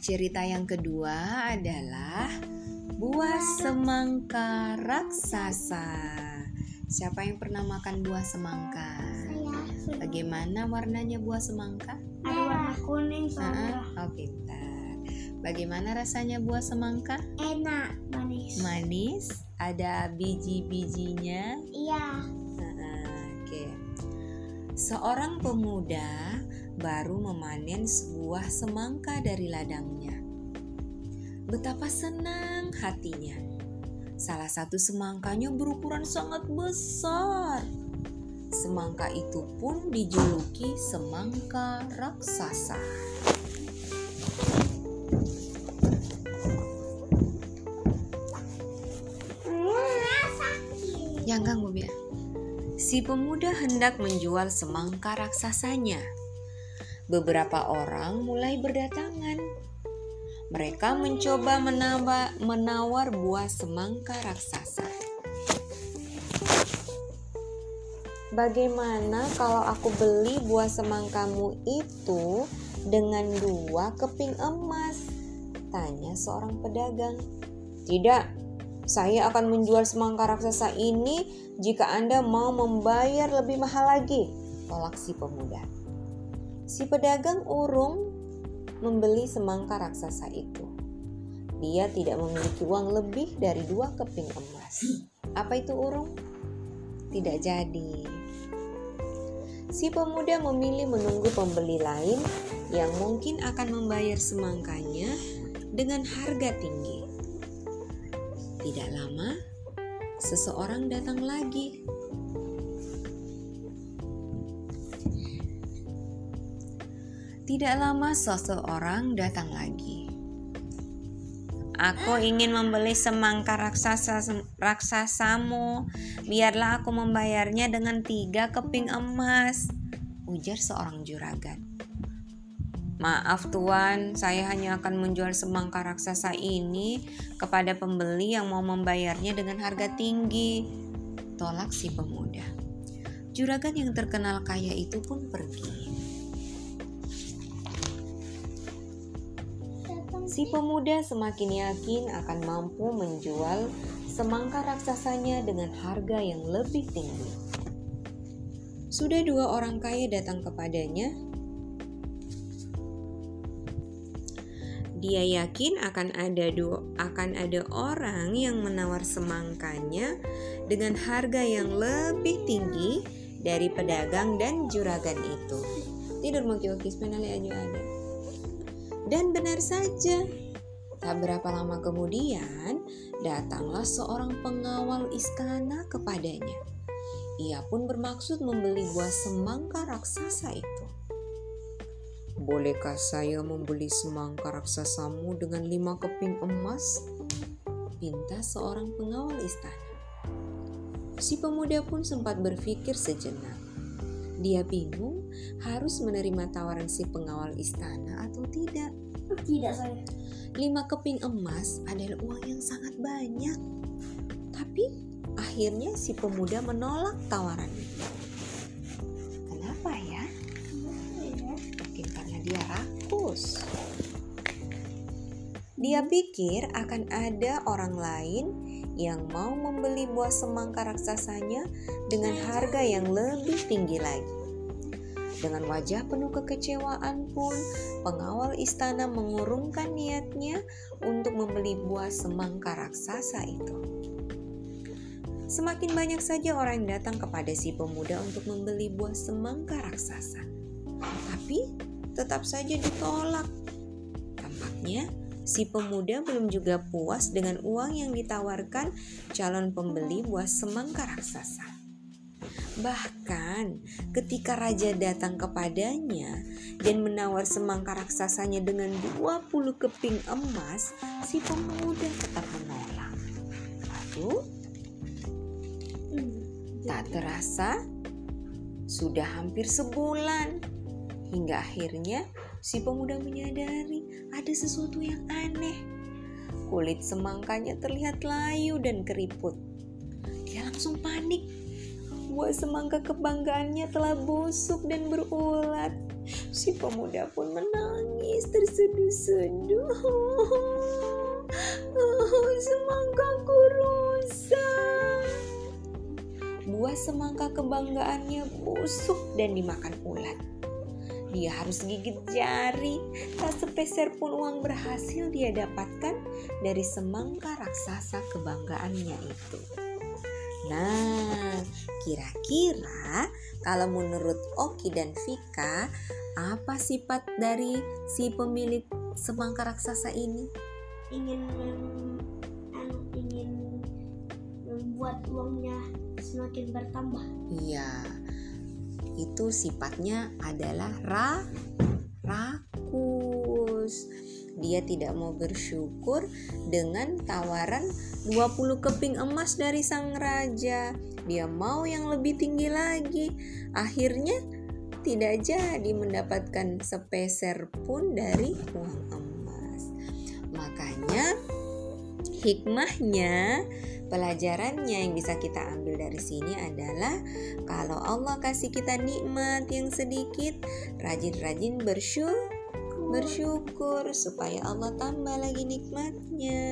cerita yang kedua adalah buah semangka raksasa. Siapa yang pernah makan buah semangka? Saya Bagaimana warnanya buah semangka? ada warna kuning Ah, soalnya oh pintar. Bagaimana rasanya buah semangka? enak manis. Manis, ada biji-bijinya. Iya. Ah, Oke. Seorang pemuda baru memanen sebuah semangka dari ladangnya. Betapa senang hatinya. Salah satu semangkanya berukuran sangat besar. Semangka itu pun dijuluki semangka raksasa. Yang ganggu biar. Si pemuda hendak menjual semangka raksasanya. Beberapa orang mulai berdatangan. Mereka mencoba menaba- menawar buah semangka raksasa. Bagaimana kalau aku beli buah semangkamu itu dengan dua keping emas? Tanya seorang pedagang. Tidak, saya akan menjual semangka raksasa ini jika Anda mau membayar lebih mahal lagi, tolak si pemuda. Si pedagang urung membeli semangka raksasa itu. Dia tidak memiliki uang lebih dari dua keping emas. Apa itu urung? Tidak jadi. Si pemuda memilih menunggu pembeli lain yang mungkin akan membayar semangkanya dengan harga tinggi. Tidak lama, seseorang datang lagi. Tidak lama, seseorang datang lagi. Aku ingin membeli semangka raksasa raksasamu. Biarlah aku membayarnya dengan tiga keping emas. Ujar seorang juragan. Maaf tuan, saya hanya akan menjual semangka raksasa ini kepada pembeli yang mau membayarnya dengan harga tinggi. Tolak si pemuda. Juragan yang terkenal kaya itu pun pergi. Si pemuda semakin yakin akan mampu menjual semangka raksasanya dengan harga yang lebih tinggi. Sudah dua orang kaya datang kepadanya Dia yakin akan ada dua, akan ada orang yang menawar semangkanya dengan harga yang lebih tinggi dari pedagang dan juragan itu. Tidur penali aja ada. Dan benar saja, tak berapa lama kemudian datanglah seorang pengawal istana kepadanya. Ia pun bermaksud membeli buah semangka raksasa itu. Bolehkah saya membeli semangka raksasamu dengan lima keping emas? Pinta seorang pengawal istana. Si pemuda pun sempat berpikir sejenak. Dia bingung harus menerima tawaran si pengawal istana atau tidak. Tidak saya. Lima keping emas adalah uang yang sangat banyak. Tapi akhirnya si pemuda menolak tawaran itu. Kenapa ya? Mungkin karena dia rakus. Dia pikir akan ada orang lain yang mau membeli buah semangka raksasanya dengan harga yang lebih tinggi lagi. Dengan wajah penuh kekecewaan pun, pengawal istana mengurungkan niatnya untuk membeli buah semangka raksasa itu. Semakin banyak saja orang yang datang kepada si pemuda untuk membeli buah semangka raksasa. Tapi tetap saja ditolak. Tampaknya si pemuda belum juga puas dengan uang yang ditawarkan calon pembeli buah semangka raksasa. Bahkan ketika raja datang kepadanya dan menawar semangka raksasanya dengan 20 keping emas, si pemuda tetap menolak. Lalu tak terasa sudah hampir sebulan hingga akhirnya si pemuda menyadari ada sesuatu yang aneh. Kulit semangkanya terlihat layu dan keriput. Dia langsung panik. buah semangka kebanggaannya telah busuk dan berulat. Si pemuda pun menangis terseduh-seduh. Oh, semangkaku rusak. Buah semangka kebanggaannya busuk dan dimakan ulat. Dia harus gigit jari, tak sepeser pun uang berhasil dia dapatkan dari semangka raksasa kebanggaannya itu. Nah, kira-kira kalau menurut Oki dan Vika, apa sifat dari si pemilik semangka raksasa ini? Ingin mem- anu, ingin membuat uangnya semakin bertambah. Iya, itu sifatnya adalah ra rakus. Dia tidak mau bersyukur dengan tawaran 20 keping emas dari sang raja. Dia mau yang lebih tinggi lagi. Akhirnya tidak jadi mendapatkan sepeser pun dari uang emas. Makanya hikmahnya Pelajarannya yang bisa kita ambil dari sini adalah kalau Allah kasih kita nikmat yang sedikit, rajin-rajin bersyukur, bersyukur supaya Allah tambah lagi nikmatnya.